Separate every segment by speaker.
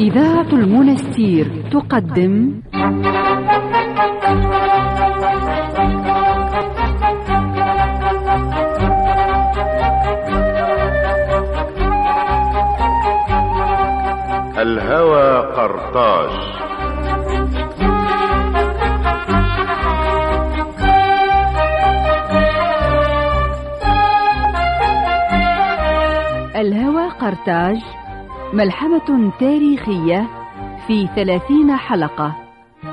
Speaker 1: إذاعة المنستير تقدم
Speaker 2: الهوى قرطاج
Speaker 1: الهوى قرطاج ملحمة تاريخية في ثلاثين حلقة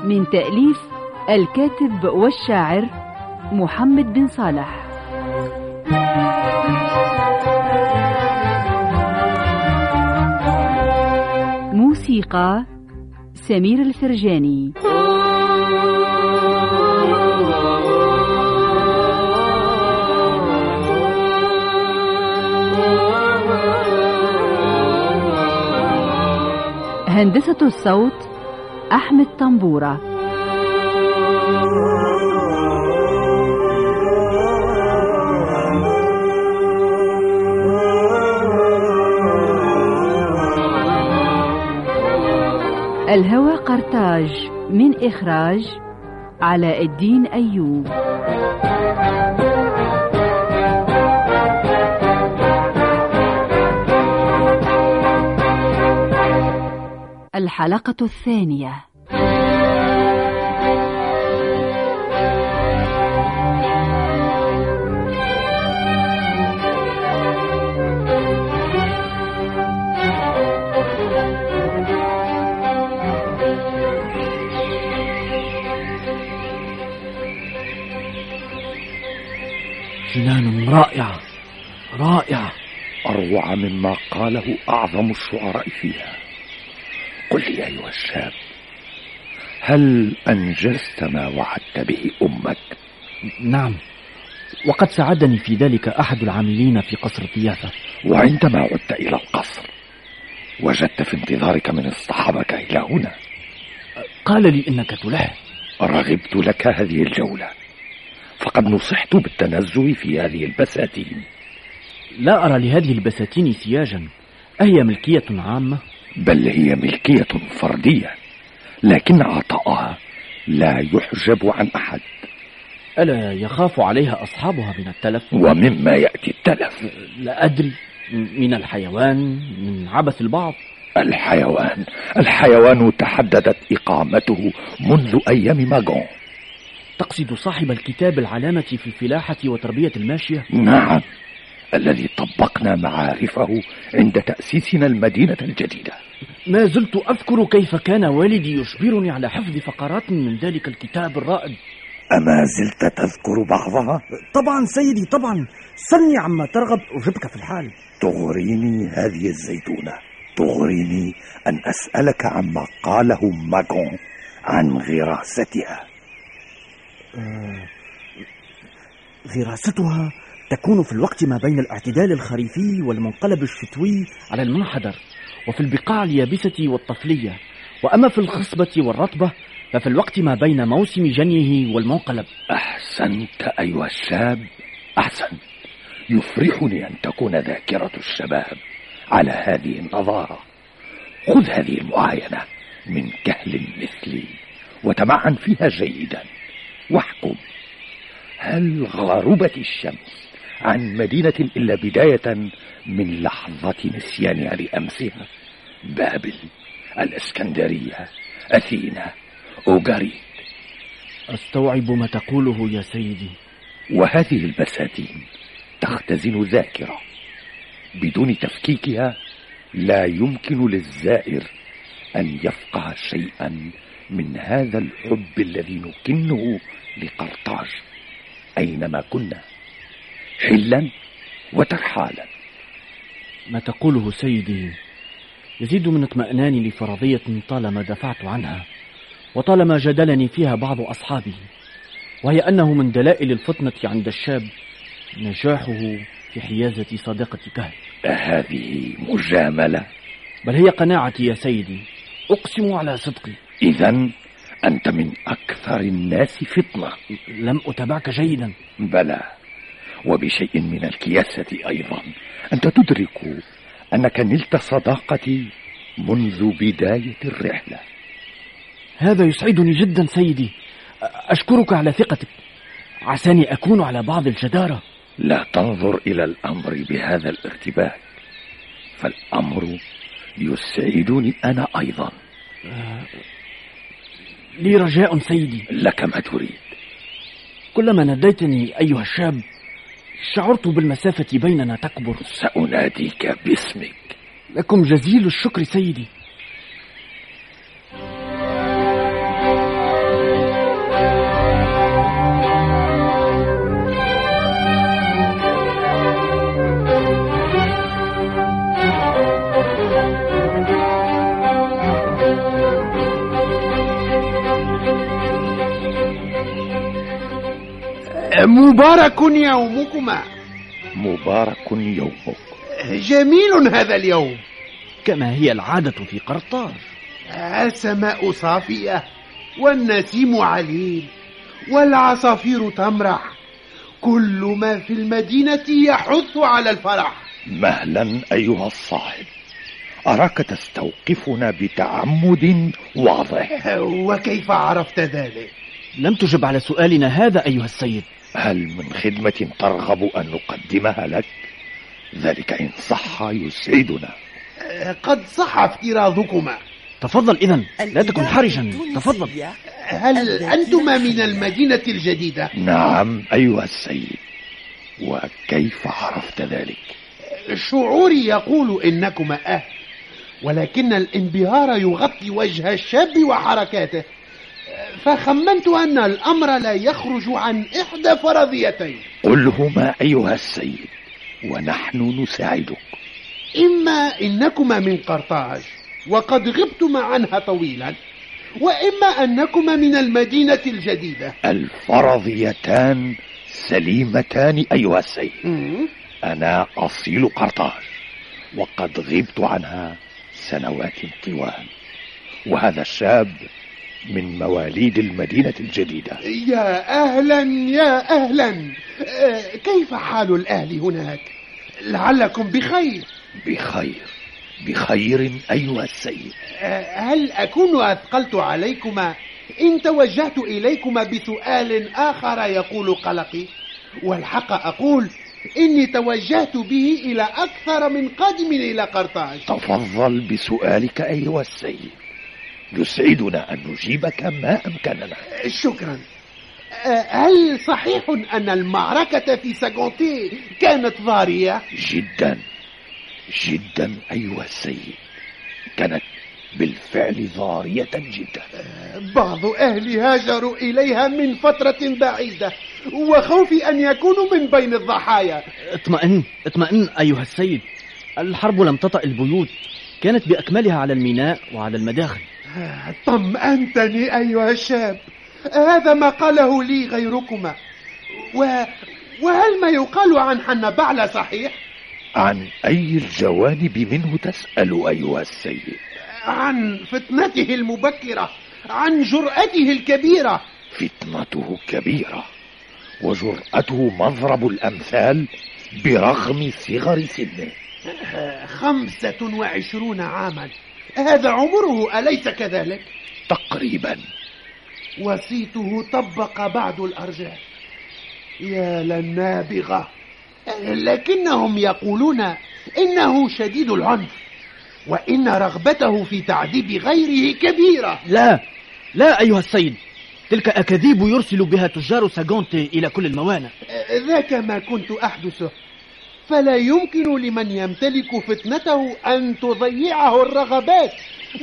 Speaker 1: من تأليف الكاتب والشاعر محمد بن صالح. موسيقى سمير الفرجاني. هندسة الصوت أحمد طنبورة. الهوى قرطاج من إخراج علاء الدين أيوب. الحلقة الثانية.
Speaker 3: جنان رائعة رائعة
Speaker 4: أروع مما قاله أعظم الشعراء فيها. قل لي أيها الشاب هل أنجزت ما وعدت به أمك؟
Speaker 3: نعم وقد ساعدني في ذلك أحد العاملين في قصر الضيافة.
Speaker 4: وعندما عدت إلى القصر وجدت في انتظارك من اصطحبك إلى هنا.
Speaker 3: قال لي إنك تلح.
Speaker 4: رغبت لك هذه الجولة فقد نصحت بالتنزه في هذه البساتين.
Speaker 3: لا أرى لهذه البساتين سياجا. أهي ملكية عامة؟
Speaker 4: بل هي ملكية فردية لكن عطاءها لا يحجب عن أحد.
Speaker 3: ألا يخاف عليها أصحابها من التلف؟
Speaker 4: ومما يأتي التلف.
Speaker 3: لا أدري. من الحيوان من عبث البعض؟
Speaker 4: الحيوان. الحيوان تحددت إقامته منذ أيام ماغون.
Speaker 3: تقصد صاحب الكتاب العلامة في الفلاحة وتربية الماشية؟
Speaker 4: نعم. الذي طبقنا معارفه عند تأسيسنا المدينة الجديدة.
Speaker 3: ما زلت أذكر كيف كان والدي يجبرني على حفظ فقرات من ذلك الكتاب الرائد.
Speaker 4: أما زلت تذكر بعضها؟
Speaker 5: طبعا سيدي طبعا. سلني عما ترغب أجبك في الحال.
Speaker 4: تغريني هذه الزيتونة. تغريني أن أسألك عما قاله ماغون عن غراستها.
Speaker 5: آه غراستها تكون في الوقت ما بين الاعتدال الخريفي والمنقلب الشتوي
Speaker 3: على المنحدر. وفي البقاع اليابسة والطفلية وأما في الخصبة والرطبة ففي الوقت ما بين موسم جنيه والمنقلب.
Speaker 4: أحسنت أيها الشاب أحسنت يفرحني أن تكون ذاكرة الشباب على هذه النظارة. خذ هذه المعاينة من كهل مثلي وتمعن فيها جيدا. واحكم. هل غربت الشمس عن مدينة إلا بداية من لحظة نسيانها لأمسها؟ بابل الإسكندرية أثينا أوغاريت
Speaker 3: أستوعب ما تقوله يا سيدي.
Speaker 4: وهذه البساتين تختزن ذاكرة بدون تفكيكها لا يمكن للزائر أن يفقه شيئا من هذا الحب الذي نكنه لقرطاج. أينما كنا حلا وترحالا.
Speaker 3: ما تقوله سيدي؟ يزيد من اطمئناني لفرضية طالما دفعت عنها وطالما جادلني فيها بعض أصحابي وهي أنه من دلائل الفطنة عند الشاب نجاحه في حيازة صديقة كهل
Speaker 4: هذه مجاملة.
Speaker 3: بل هي قناعتي يا سيدي أقسم على صدقي.
Speaker 4: إذا أنت من أكثر الناس فطنة
Speaker 3: لم أتبعك جيدا.
Speaker 4: بلى. وبشيء من الكياسة أيضا. أنت تدرك أنك نلت صداقتي منذ بداية الرحلة.
Speaker 3: هذا يسعدني جدا سيدي. أشكرك على ثقتك. عساني أكون على بعض الجدارة.
Speaker 4: لا تنظر إلى الأمر بهذا الارتباك. فالأمر يسعدني أنا أيضا.
Speaker 3: لي رجاء سيدي.
Speaker 4: لك ما تريد.
Speaker 3: كلما ناديتني أيها الشاب شعرت بالمسافة بيننا تكبر.
Speaker 4: سأناديك باسمك.
Speaker 3: لكم جزيل الشكر سيدي.
Speaker 6: مبارك يومكما.
Speaker 4: مبارك يومك.
Speaker 6: جميل هذا اليوم.
Speaker 3: كما هي العادة في قرطاج
Speaker 6: السماء صافية والنسيم عليل والعصافير تمرح. كل ما في المدينة يحث على الفرح.
Speaker 4: مهلا أيها الصاحب. أراك تستوقفنا بتعمد واضح.
Speaker 6: وكيف عرفت ذلك؟
Speaker 3: لم تجب على سؤالنا هذا أيها السيد.
Speaker 4: هل من خدمة ترغب أن نقدمها لك؟ ذلك إن صح يسعدنا.
Speaker 6: قد صح افتراضكما.
Speaker 3: تفضل إذا لا تكن حرجا. تفضل.
Speaker 6: هل أنتما من المدينة الجديدة؟
Speaker 4: نعم أيها السيد. وكيف عرفت ذلك؟
Speaker 6: شعوري يقول إنكما أهل ولكن الانبهار يغطي وجه الشاب وحركاته. فخمنت أن الأمر لا يخرج عن إحدى فرضيتين.
Speaker 4: قلهما أيها السيد ونحن نساعدك.
Speaker 6: إما إنكما من قرطاج وقد غبتما عنها طويلا وإما أنكما من المدينة الجديدة.
Speaker 4: الفرضيتان سليمتان أيها السيد. أنا أصيل قرطاج وقد غبت عنها سنوات طوال. وهذا الشاب من مواليد المدينة الجديدة.
Speaker 6: يا أهلا يا أهلا. آه، كيف حال الأهل هناك؟ لعلكم بخير.
Speaker 4: بخير. بخير أيها السيد.
Speaker 6: آه، هل أكون أثقلت عليكما؟ إن توجهت إليكما بسؤال آخر يقول قلقي. والحق أقول إني توجهت به إلى أكثر من قادم إلى قرطاج.
Speaker 4: تفضل بسؤالك أيها السيد. يسعدنا أن نجيبك ما أمكننا.
Speaker 6: شكرا. هل صحيح أن المعركة في ساغونتي كانت ضارية؟
Speaker 4: جدا. جدا أيها السيد. كانت بالفعل ضارية جدا.
Speaker 6: بعض أهلي هاجروا إليها من فترة بعيدة وخوفي أن يكونوا من بين الضحايا.
Speaker 3: اطمئن اطمئن أيها السيد. الحرب لم تطأ البيوت كانت بأكملها على الميناء وعلى المداخل.
Speaker 6: طمأنتني أيها الشاب هذا ما قاله لي غيركما. و... وهل ما يقال عن حنبعل صحيح؟
Speaker 4: عن أي الجوانب منه تسأل أيها السيد؟
Speaker 6: عن فتنته المبكرة عن جرأته الكبيرة.
Speaker 4: فتنته كبيرة وجرأته مضرب الأمثال برغم صغر سنه.
Speaker 6: خمسة وعشرون عاما. هذا عمره أليس كذلك؟
Speaker 4: تقريبا.
Speaker 6: وصيته طبق بعد الأرجاء. يا للنابغة. لكنهم يقولون إنه شديد العنف وإن رغبته في تعذيب غيره كبيرة.
Speaker 3: لا لا أيها السيد. تلك أكاذيب يرسل بها تجار ساغونتي إلى كل الموانئ
Speaker 6: ذاك ما كنت أحدثه. فلا يمكن لمن يمتلك فتنته أن تضيعه الرغبات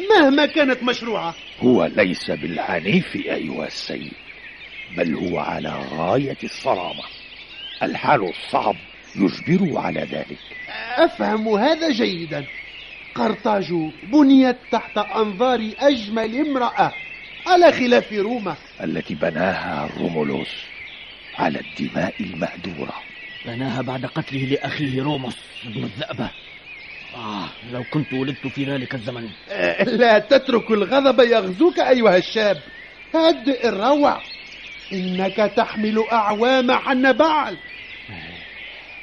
Speaker 6: مهما كانت مشروعة.
Speaker 4: هو ليس بالعنيف أيها السيد بل هو على غاية الصرامة الحال الصعب يجبره على ذلك.
Speaker 6: أفهم هذا جيدا. قرطاج بنيت تحت أنظار أجمل امرأة على خلاف روما.
Speaker 4: التي بناها رومولوس على الدماء المهدورة.
Speaker 3: بناها بعد قتله لأخيه روموس. ابن الذئبة آه لو كنت ولدت في ذلك الزمن.
Speaker 6: لا تترك الغضب يغزوك أيها الشاب. هدئ الروع. إنك تحمل أعوام حنبعل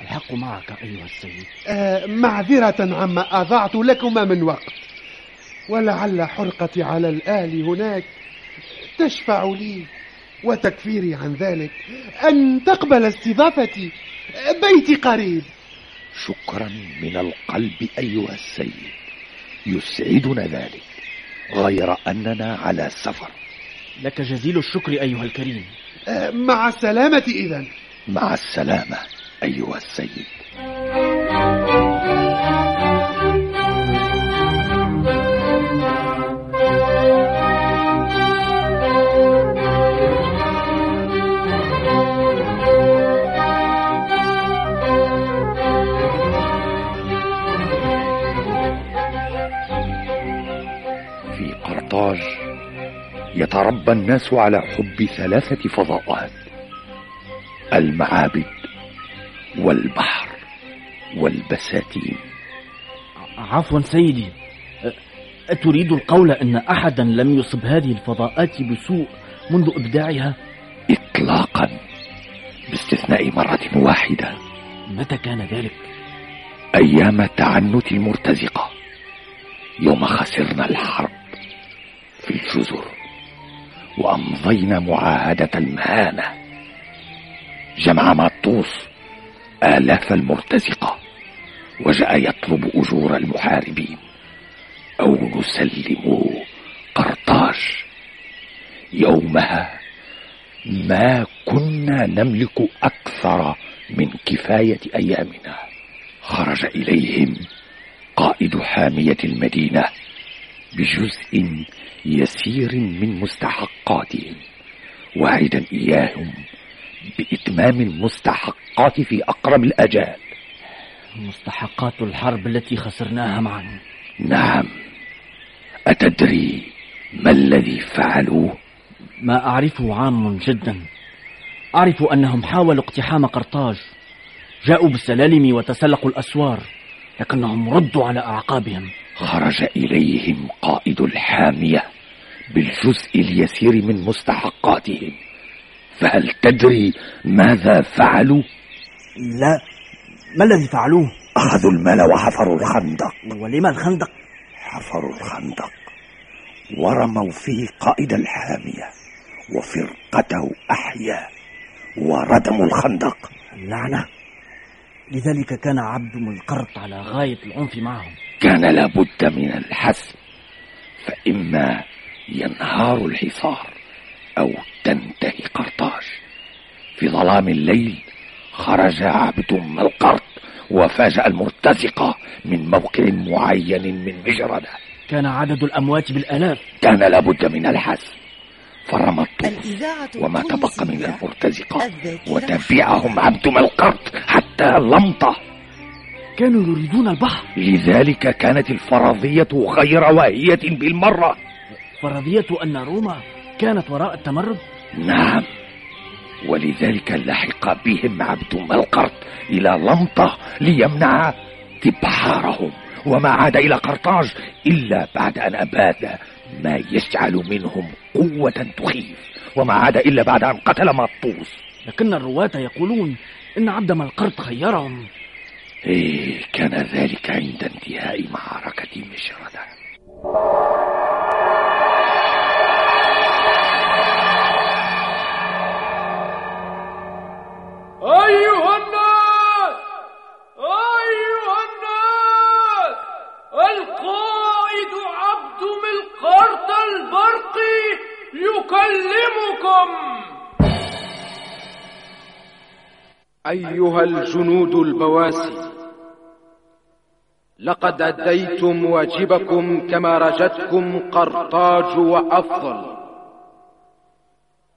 Speaker 3: الحق معك أيها السيد.
Speaker 6: آه، معذرة عما أضعت لكما من وقت. ولعل حرقتي على الآل هناك تشفع لي. وتكفيري عن ذلك أن تقبل استضافتي بيتي قريب.
Speaker 4: شكرا من القلب أيها السيد. يسعدنا ذلك غير أننا على سفر.
Speaker 3: لك جزيل الشكر أيها الكريم.
Speaker 6: مع السلامة إذا
Speaker 4: مع السلامة أيها السيد. قرطاج يتربى الناس على حب ثلاثة فضاءات المعابد والبحر والبساتين.
Speaker 3: عفوا سيدي. أتريد القول أن أحدا لم يصب هذه الفضاءات بسوء منذ إبداعها؟
Speaker 4: إطلاقا باستثناء مرة واحدة.
Speaker 3: متى كان ذلك؟
Speaker 4: أيام تعنت المرتزقة يوم خسرنا الحرب. الجزر وأمضينا معاهدة المهانة. جمع ماطوس آلاف المرتزقة وجاء يطلب أجور المحاربين. أو نسلم قرطاج. يومها ما كنا نملك أكثر من كفاية أيامنا. خرج إليهم قائد حامية المدينة بجزء يسير من مستحقاتهم. واعدا إياهم بإتمام المستحقات في أقرب الأجال.
Speaker 3: مستحقات الحرب التي خسرناها معا.
Speaker 4: نعم. أتدري ما الذي فعلوه؟
Speaker 3: ما أعرفه عام جدا. أعرف أنهم حاولوا اقتحام قرطاج. جاءوا بالسلالم وتسلقوا الأسوار لكنهم ردوا على أعقابهم.
Speaker 4: خرج إليهم قائد الحامية بالجزء اليسير من مستحقاتهم. فهل تدري ماذا فعلوا؟
Speaker 5: لا. ما الذي فعلوه؟
Speaker 4: أخذوا المال وحفروا الخندق.
Speaker 5: ولما الخندق؟
Speaker 4: حفروا الخندق. ورموا فيه قائد الحامية وفرقته أحيا وردموا الخندق.
Speaker 5: اللعنة. لذلك كان عبد ملقرط
Speaker 3: على غاية العنف معهم.
Speaker 4: كان لابد من الحسم فإما ينهار الحصار أو تنتهي قرطاج. في ظلام الليل خرج عبد ملقرط وفاجأ المرتزقة من موقع معين من مجردة
Speaker 3: كان عدد الأموات بالآلاف.
Speaker 4: كان لابد من الحسم فرمى الطوس وما تبقى من المرتزقة وتبعهم عبد ملقرط حتى لمطة
Speaker 3: كانوا يريدون البحر.
Speaker 4: لذلك كانت الفرضية غير واهية بالمرة.
Speaker 3: فرضية أن روما كانت وراء التمرد؟
Speaker 4: نعم. ولذلك لحق بهم عبد ملقرط إلى لمطة ليمنع تبحارهم. وما عاد إلى قرطاج إلا بعد أن أباد ما يجعل منهم قوة تخيف. وما عاد إلا بعد أن قتل مطوس.
Speaker 3: لكن الرواة يقولون إن عبد ملقرط خيرهم.
Speaker 4: إيه كان ذلك عند انتهاء معركة مشردة
Speaker 7: أيها الناس أيها الناس القائد عبد ملقرط البرقي يكلمكم. أيها الجنود البواسي لقد أديتم واجبكم كما رجتكم قرطاج وأفضل.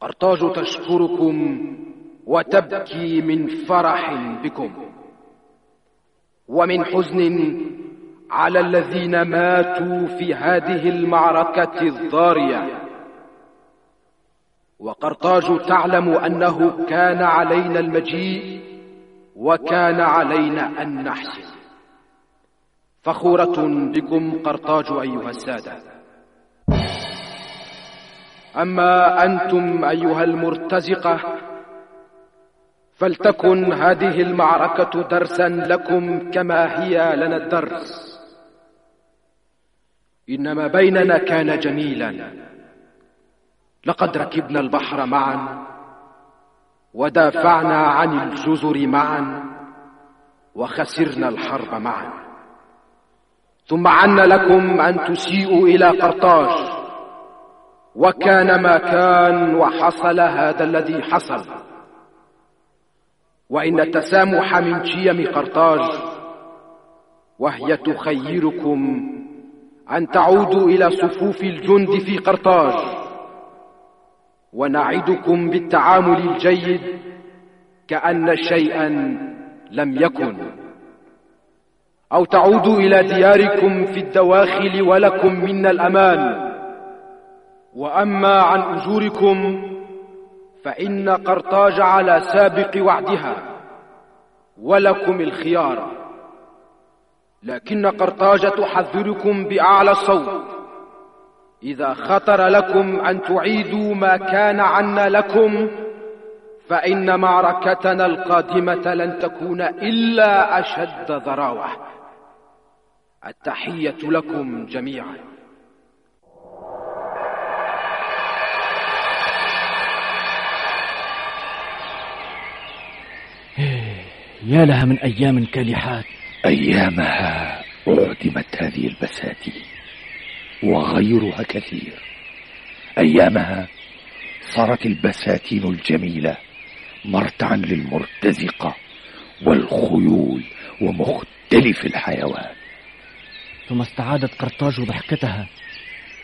Speaker 7: قرطاج تشكركم وتبكي من فرح بكم ومن حزن على الذين ماتوا في هذه المعركة الضارية. وقرطاج تعلم أنه كان علينا المجيء وكان علينا أن نحسن. فخورة بكم قرطاج أيها السادة. أما أنتم أيها المرتزقة فلتكن هذه المعركة درسا لكم كما هي لنا الدرس. إن ما بيننا كان جميلا. لقد ركبنا البحر معا ودافعنا عن الجزر معا وخسرنا الحرب معا. ثم عن لكم أن تسيئوا إلى قرطاج وكان ما كان وحصل هذا الذي حصل. وإن التسامح من شيم قرطاج وهي تخيركم أن تعودوا إلى صفوف الجند في قرطاج ونعدكم بالتعامل الجيد كأن شيئا لم يكن. أو تعودوا إلى دياركم في الدواخل ولكم منا الأمان. وأما عن أجوركم فإن قرطاج على سابق وعدها ولكم الخيار. لكن قرطاج تحذركم بأعلى الصوت. إذا خطر لكم أن تعيدوا ما كان عنا لكم فإن معركتنا القادمة لن تكون إلا أشد ضراوة. التحية لكم جميعا.
Speaker 3: يا لها من أيام كالحات
Speaker 4: أيامها أعدمت هذه البساتين. وغيرها كثير. أيامها صارت البساتين الجميلة مرتعا للمرتزقة والخيول ومختلف الحيوان.
Speaker 3: ثم استعادت قرطاج ضحكتها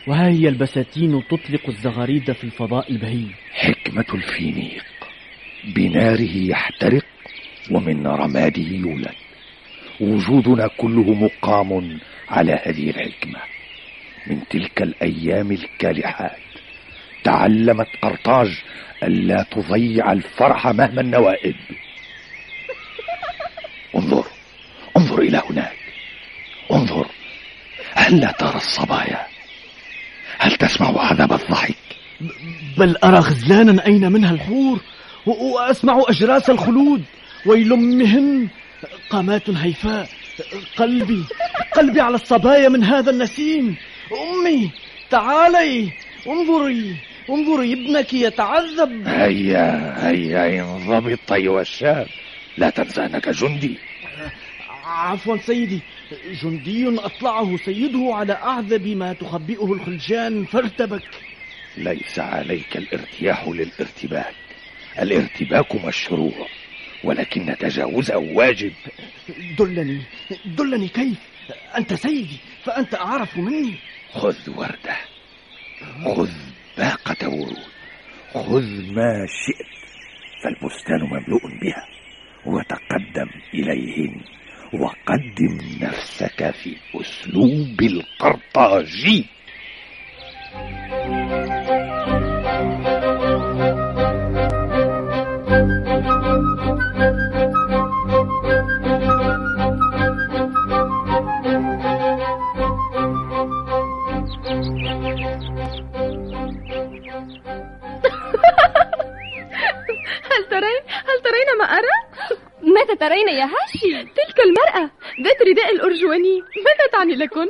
Speaker 3: وها هي البساتين تطلق الزغاريد في الفضاء البهي
Speaker 4: حكمة الفينيق. بناره يحترق ومن رماده يولد. وجودنا كله مقام على هذه الحكمة. من تلك الأيام الكالحات. تعلمت قرطاج ألا تضيع الفرح مهما النوائب. انظر انظر إلى هناك. انظر هل لا ترى الصبايا؟ هل تسمع عذاب الضحك؟
Speaker 3: بل أرى غزلانا أين منها الحور وأسمع أجراس الخلود ويل أمهن قامات هيفاء. قلبي قلبي على الصبايا من هذا النسيم. أمي تعالي انظري انظري ابنك يتعذب.
Speaker 4: هيا هيا انضبط أيها الشاب. لا تنسى أنك جندي.
Speaker 3: عفوا سيدي جندي أطلعه سيده على أعذب ما تخبئه الخلجان فارتبك.
Speaker 4: ليس عليك الارتياح للارتباك. الارتباك مشروع ولكن تجاوزه واجب.
Speaker 3: دلني دلني كيف؟ أنت سيدي فأنت أعرف مني.
Speaker 4: خذ وردة. خذ باقة ورود. خذ ما شئت فالبستان مملوء بها. وتقدم إليهن وقدم نفسك في أسلوب القرطاجي.
Speaker 8: هل ترين يا هاشي؟ تلك المرأة. ذات رداء الأرجواني. ماذا تعني لكم؟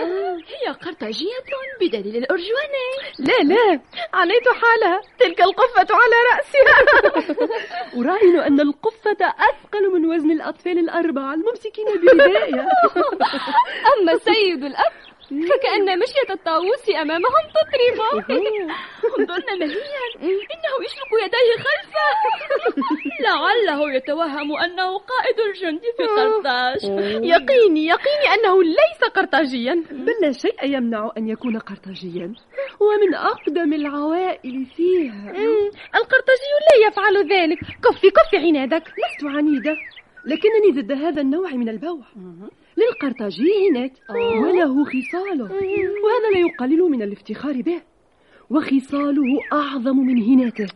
Speaker 8: هي قرطاجية بدليل الأرجواني. لا لا. عنيت حالها تلك القفة على رأسها أراهن أن القفة أثقل من وزن الأطفال الأربعة الممسكين بردائها أما سيد الأب فكأن مشية الطاووس أمامهم تطرب انظرن مليا إنه يشلك يديه خلفه. لعله يتوهم أنه قائد الجند في قرطاج. يقيني يقيني أنه ليس قرطاجيا. بل لا شيء يمنع أن يكون قرطاجيا. ومن أقدم العوائل فيها. القرطاجي لا يفعل ذلك. كفي كفي عنادك. لست عنيدة لكنني ضد هذا النوع من البوع للقرطاجي هنات وله خصاله. وهذا لا يقلل من الافتخار به. وخصاله أعظم من هناته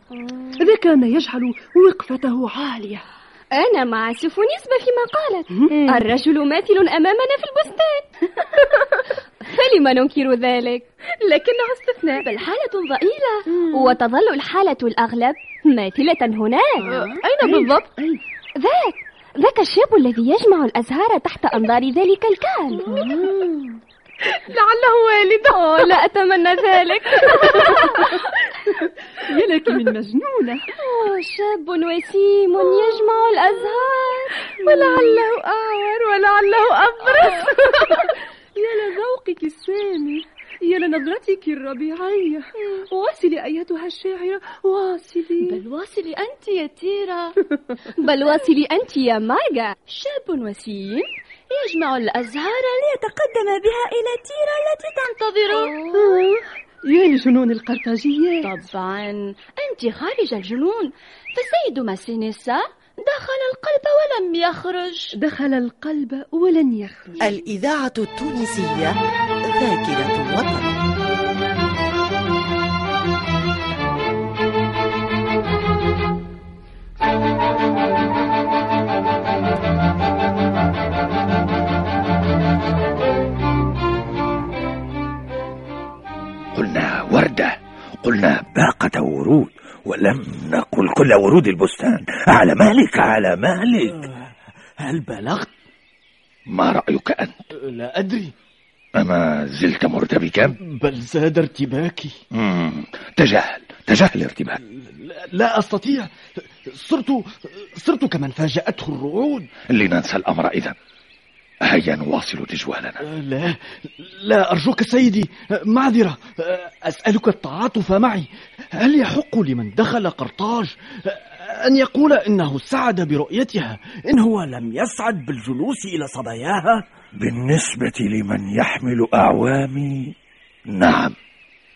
Speaker 8: ذاك ما يجعل وقفته عالية.
Speaker 9: أنا مع سفونيسبة فيما قالت. الرجل ماثل أمامنا في البستان. فلما ننكر ذلك؟
Speaker 8: لكنه استثناء.
Speaker 9: بل حالة ضئيلة وتظل الحالة الأغلب ماثلة هناك.
Speaker 8: أين بالضبط؟
Speaker 9: ذاك. ذاك الشاب الذي يجمع الأزهار تحت أنظار ذلك الكهل
Speaker 8: لعله والده.
Speaker 9: لا أتمنى ذلك.
Speaker 1: يا لك من مجنونة.
Speaker 9: شاب وسيم يجمع الأزهار.
Speaker 8: ولعله أعور ولعله أبرص
Speaker 1: يا لذوقك السامي. يا لنظرتك الربيعية. واصلي أيتها الشاعرة. واصلي.
Speaker 8: بل واصلي أنت يا تيرا
Speaker 9: بل واصلي أنت يا ماجا
Speaker 8: شاب وسيم يجمع الأزهار ليتقدم بها إلى تيرا التي تنتظره
Speaker 1: يا لجنون القرطاجيات.
Speaker 8: طبعا. أنت خارج الجنون. فسيد ماسينيسا دخل القلب ولم يخرج.
Speaker 1: دخل القلب ولن يخرج.
Speaker 10: الإذاعة التونسية ذاكرة الوطن
Speaker 4: قلنا وردة قلنا باقة ورود ولم نقل كل ورود البستان على مالك على مالك
Speaker 3: هل بلغت؟
Speaker 4: ما رأيك أنت؟
Speaker 3: لا أدري
Speaker 4: أما زلت مرتبكا؟
Speaker 3: بل زاد ارتباكي.
Speaker 4: مم. تجاهل تجاهل ارتباك.
Speaker 3: لا, لا أستطيع. صرت صرت كمن فاجأته الرعود
Speaker 4: لننسى الأمر إذا هيا نواصل تجوالنا.
Speaker 3: لا لا أرجوك سيدي معذرة. أسألك التعاطف معي. هل يحق لمن دخل قرطاج؟ أن يقول إنه سعد برؤيتها إن هو لم يسعد بالجلوس إلى صباياها
Speaker 4: بالنسبة لمن يحمل أعوامي نعم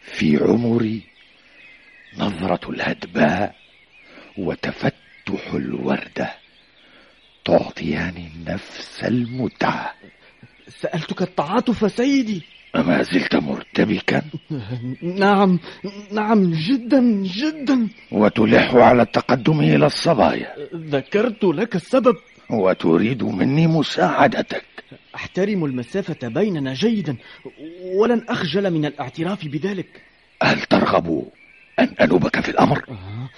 Speaker 4: في عمري نظرة الهدباء وتفتح الوردة تعطيان نفس المتعة.
Speaker 3: سألتك التعاطف سيدي.
Speaker 4: أما زلت مرتبكا؟
Speaker 3: نعم نعم جدا جدا.
Speaker 4: وتلح على التقدم إلى الصبايا.
Speaker 3: ذكرت لك السبب.
Speaker 4: وتريد مني مساعدتك.
Speaker 3: أحترم المسافة بيننا جيدا ولن أخجل من الاعتراف بذلك.
Speaker 4: هل ترغب أن أنوبك في الأمر؟
Speaker 3: آه.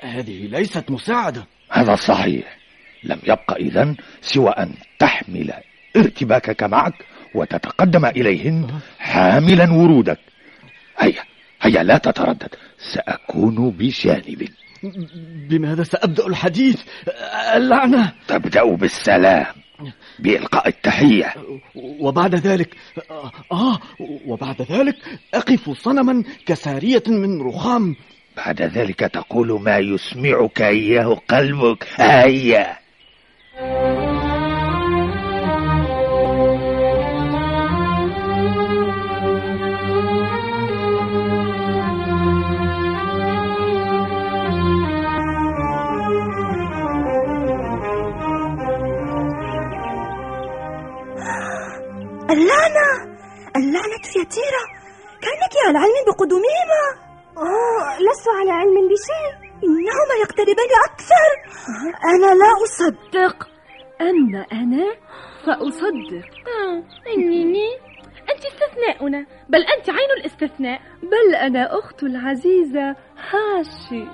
Speaker 3: هذه ليست مساعدة.
Speaker 4: هذا صحيح. لم يبق إذن سوى أن تحمل ارتباكك معك. وتتقدم إليهن حاملا ورودك هيا هيا لا تتردد. سأكون بجانبك
Speaker 3: بماذا سأبدأ الحديث؟ اللعنة.
Speaker 4: تبدأ بالسلام بإلقاء التحية.
Speaker 3: وبعد ذلك آه وبعد ذلك أقف صنما كسارية من رخام.
Speaker 4: بعد ذلك تقول ما يسمعك إياه قلبك. هيا.
Speaker 11: اللعنة! اللعنة يا تيرا كأنك على علم بقدومهما!
Speaker 9: أوه لست على علم بشيء.
Speaker 11: إنهما يقتربان أكثر! أنا لا أصدق!
Speaker 1: أما أنا فأصدق.
Speaker 8: آه. إنني أنت استثناؤنا. بل أنت عين الاستثناء.
Speaker 1: بل أنا أخت العزيزة هاشي.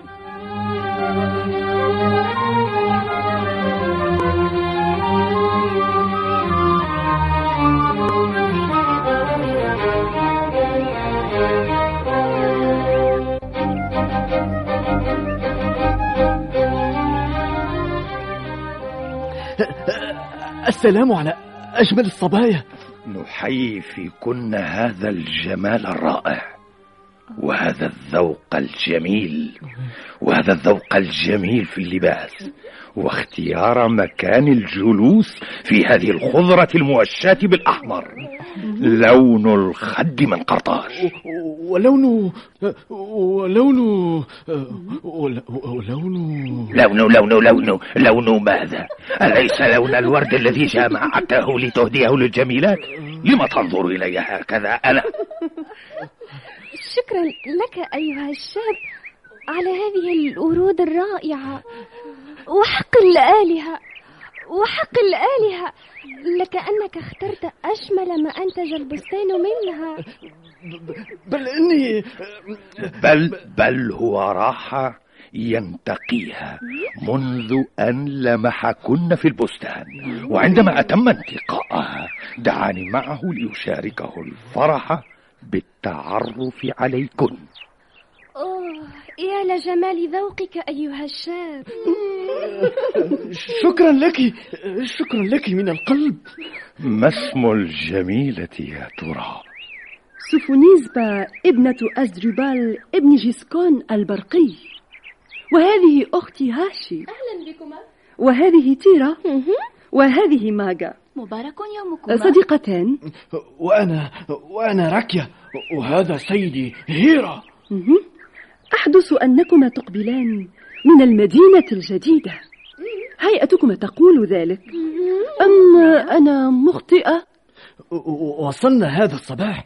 Speaker 3: السلام على أجمل الصبايا.
Speaker 4: نحيي فيكن هذا الجمال الرائع وهذا الذوق الجميل وهذا الذوق الجميل في اللباس. واختيار مكان الجلوس في هذه الخضرة الموشاة بالأحمر. لون الخد من قرطاج.
Speaker 3: ولون ولون ولون
Speaker 4: لون لون لون لون ماذا؟ أليس لون الورد الذي جمعته لتهديه للجميلات؟ لم تنظر إلي هكذا أنا؟
Speaker 9: شكرا لك أيها الشاب على هذه الورود الرائعة. وحق الآلهة وحق الآلهة. لكأنك اخترت أشمل ما أنتج البستان منها.
Speaker 3: بل إني
Speaker 4: بل بل هو راحة ينتقيها منذ أن لمحكن في البستان. وعندما أتم انتقاءها دعاني معه ليشاركه الفرح بالتعرف عليكن.
Speaker 9: أوه يا لجمال ذوقك أيها الشاب.
Speaker 3: شكرا لك شكرا لك من القلب.
Speaker 4: ما اسم الجميلة يا ترى؟
Speaker 1: سفونيزبا ابنة أزدربال ابن جيسكون البرقي. وهذه أختي هاشي.
Speaker 9: أهلا بكما.
Speaker 1: وهذه تيرا. وهذه ماجا
Speaker 8: مبارك يومكما.
Speaker 1: صديقتان.
Speaker 3: وأنا وأنا راكيا. وهذا سيدي هيرا.
Speaker 1: أحدث أنكما تقبلان من المدينة الجديدة هيئتكما تقول ذلك أم أنا مخطئة؟
Speaker 3: وصلنا هذا الصباح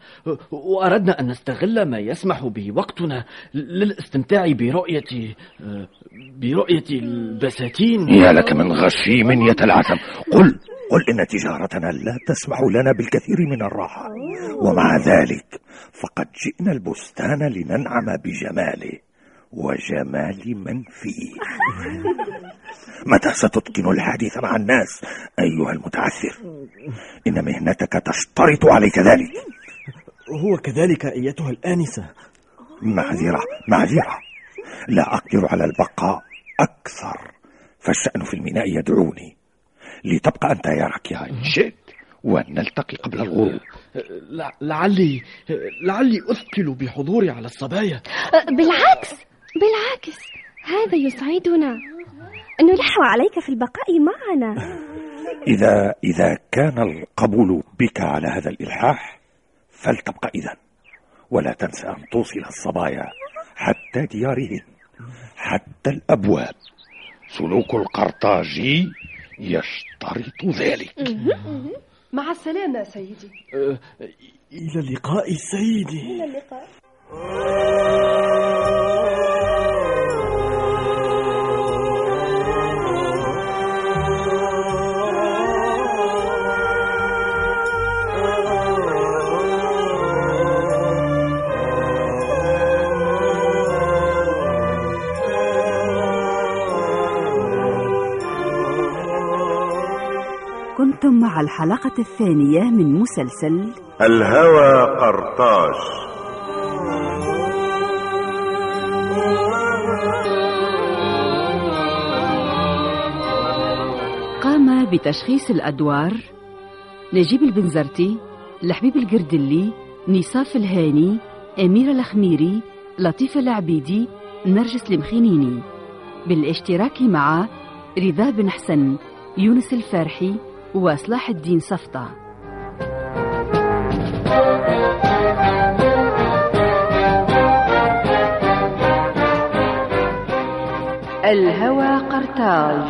Speaker 3: وأردنا أن نستغل ما يسمح به وقتنا للاستمتاع برؤية برؤية البساتين.
Speaker 4: يا لك من غشيم يتلعثم قل قل إن تجارتنا لا تسمح لنا بالكثير من الراحة. ومع ذلك فقد جئنا البستان لننعم بجماله. وجمال من فيه. متى ستتقن الحديث مع الناس أيها المتعثر؟ إن مهنتك تشترط عليك ذلك.
Speaker 5: هو كذلك أيتها الآنسة.
Speaker 4: معذرة معذرة. لا أقدر على البقاء أكثر فالشأن في الميناء يدعوني. لتبقى أنت يا راكيا إن شئت ونلتقي قبل الغروب.
Speaker 3: لعلي لعلي أثقل بحضوري على الصبايا.
Speaker 9: بالعكس. بالعكس هذا يسعدنا. نلح عليك في البقاء معنا.
Speaker 4: إذا إذا كان القبول بك على هذا الإلحاح فلتبقى إذا. ولا تنسى أن توصل الصبايا حتى ديارهن حتى الأبواب. سلوك القرطاجي يشترط ذلك.
Speaker 1: مع السلامة سيدي.
Speaker 5: إلى اللقاء سيدي.
Speaker 9: إلى اللقاء.
Speaker 11: الحلقة الثانية من مسلسل
Speaker 2: الهوى قرطاج
Speaker 11: قام بتشخيص الأدوار نجيب البنزرتي لحبيب القردلي نصاف الهاني أميرة الخميري لطيفة العبيدي نرجس المخينيني. بالاشتراك مع رضا بن حسن يونس الفارحي وصلاح الدين صفطة. الهوى قرطاج.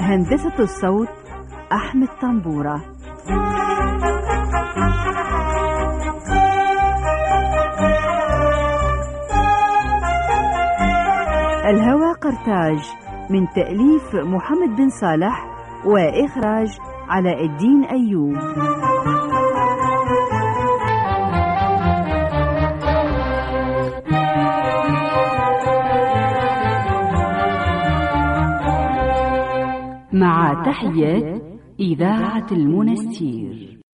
Speaker 11: هندسة الصوت أحمد طنبورة. الهوى قرطاج من تأليف محمد بن صالح وإخراج علاء الدين أيوب. مع تحيات إذاعة المنستير.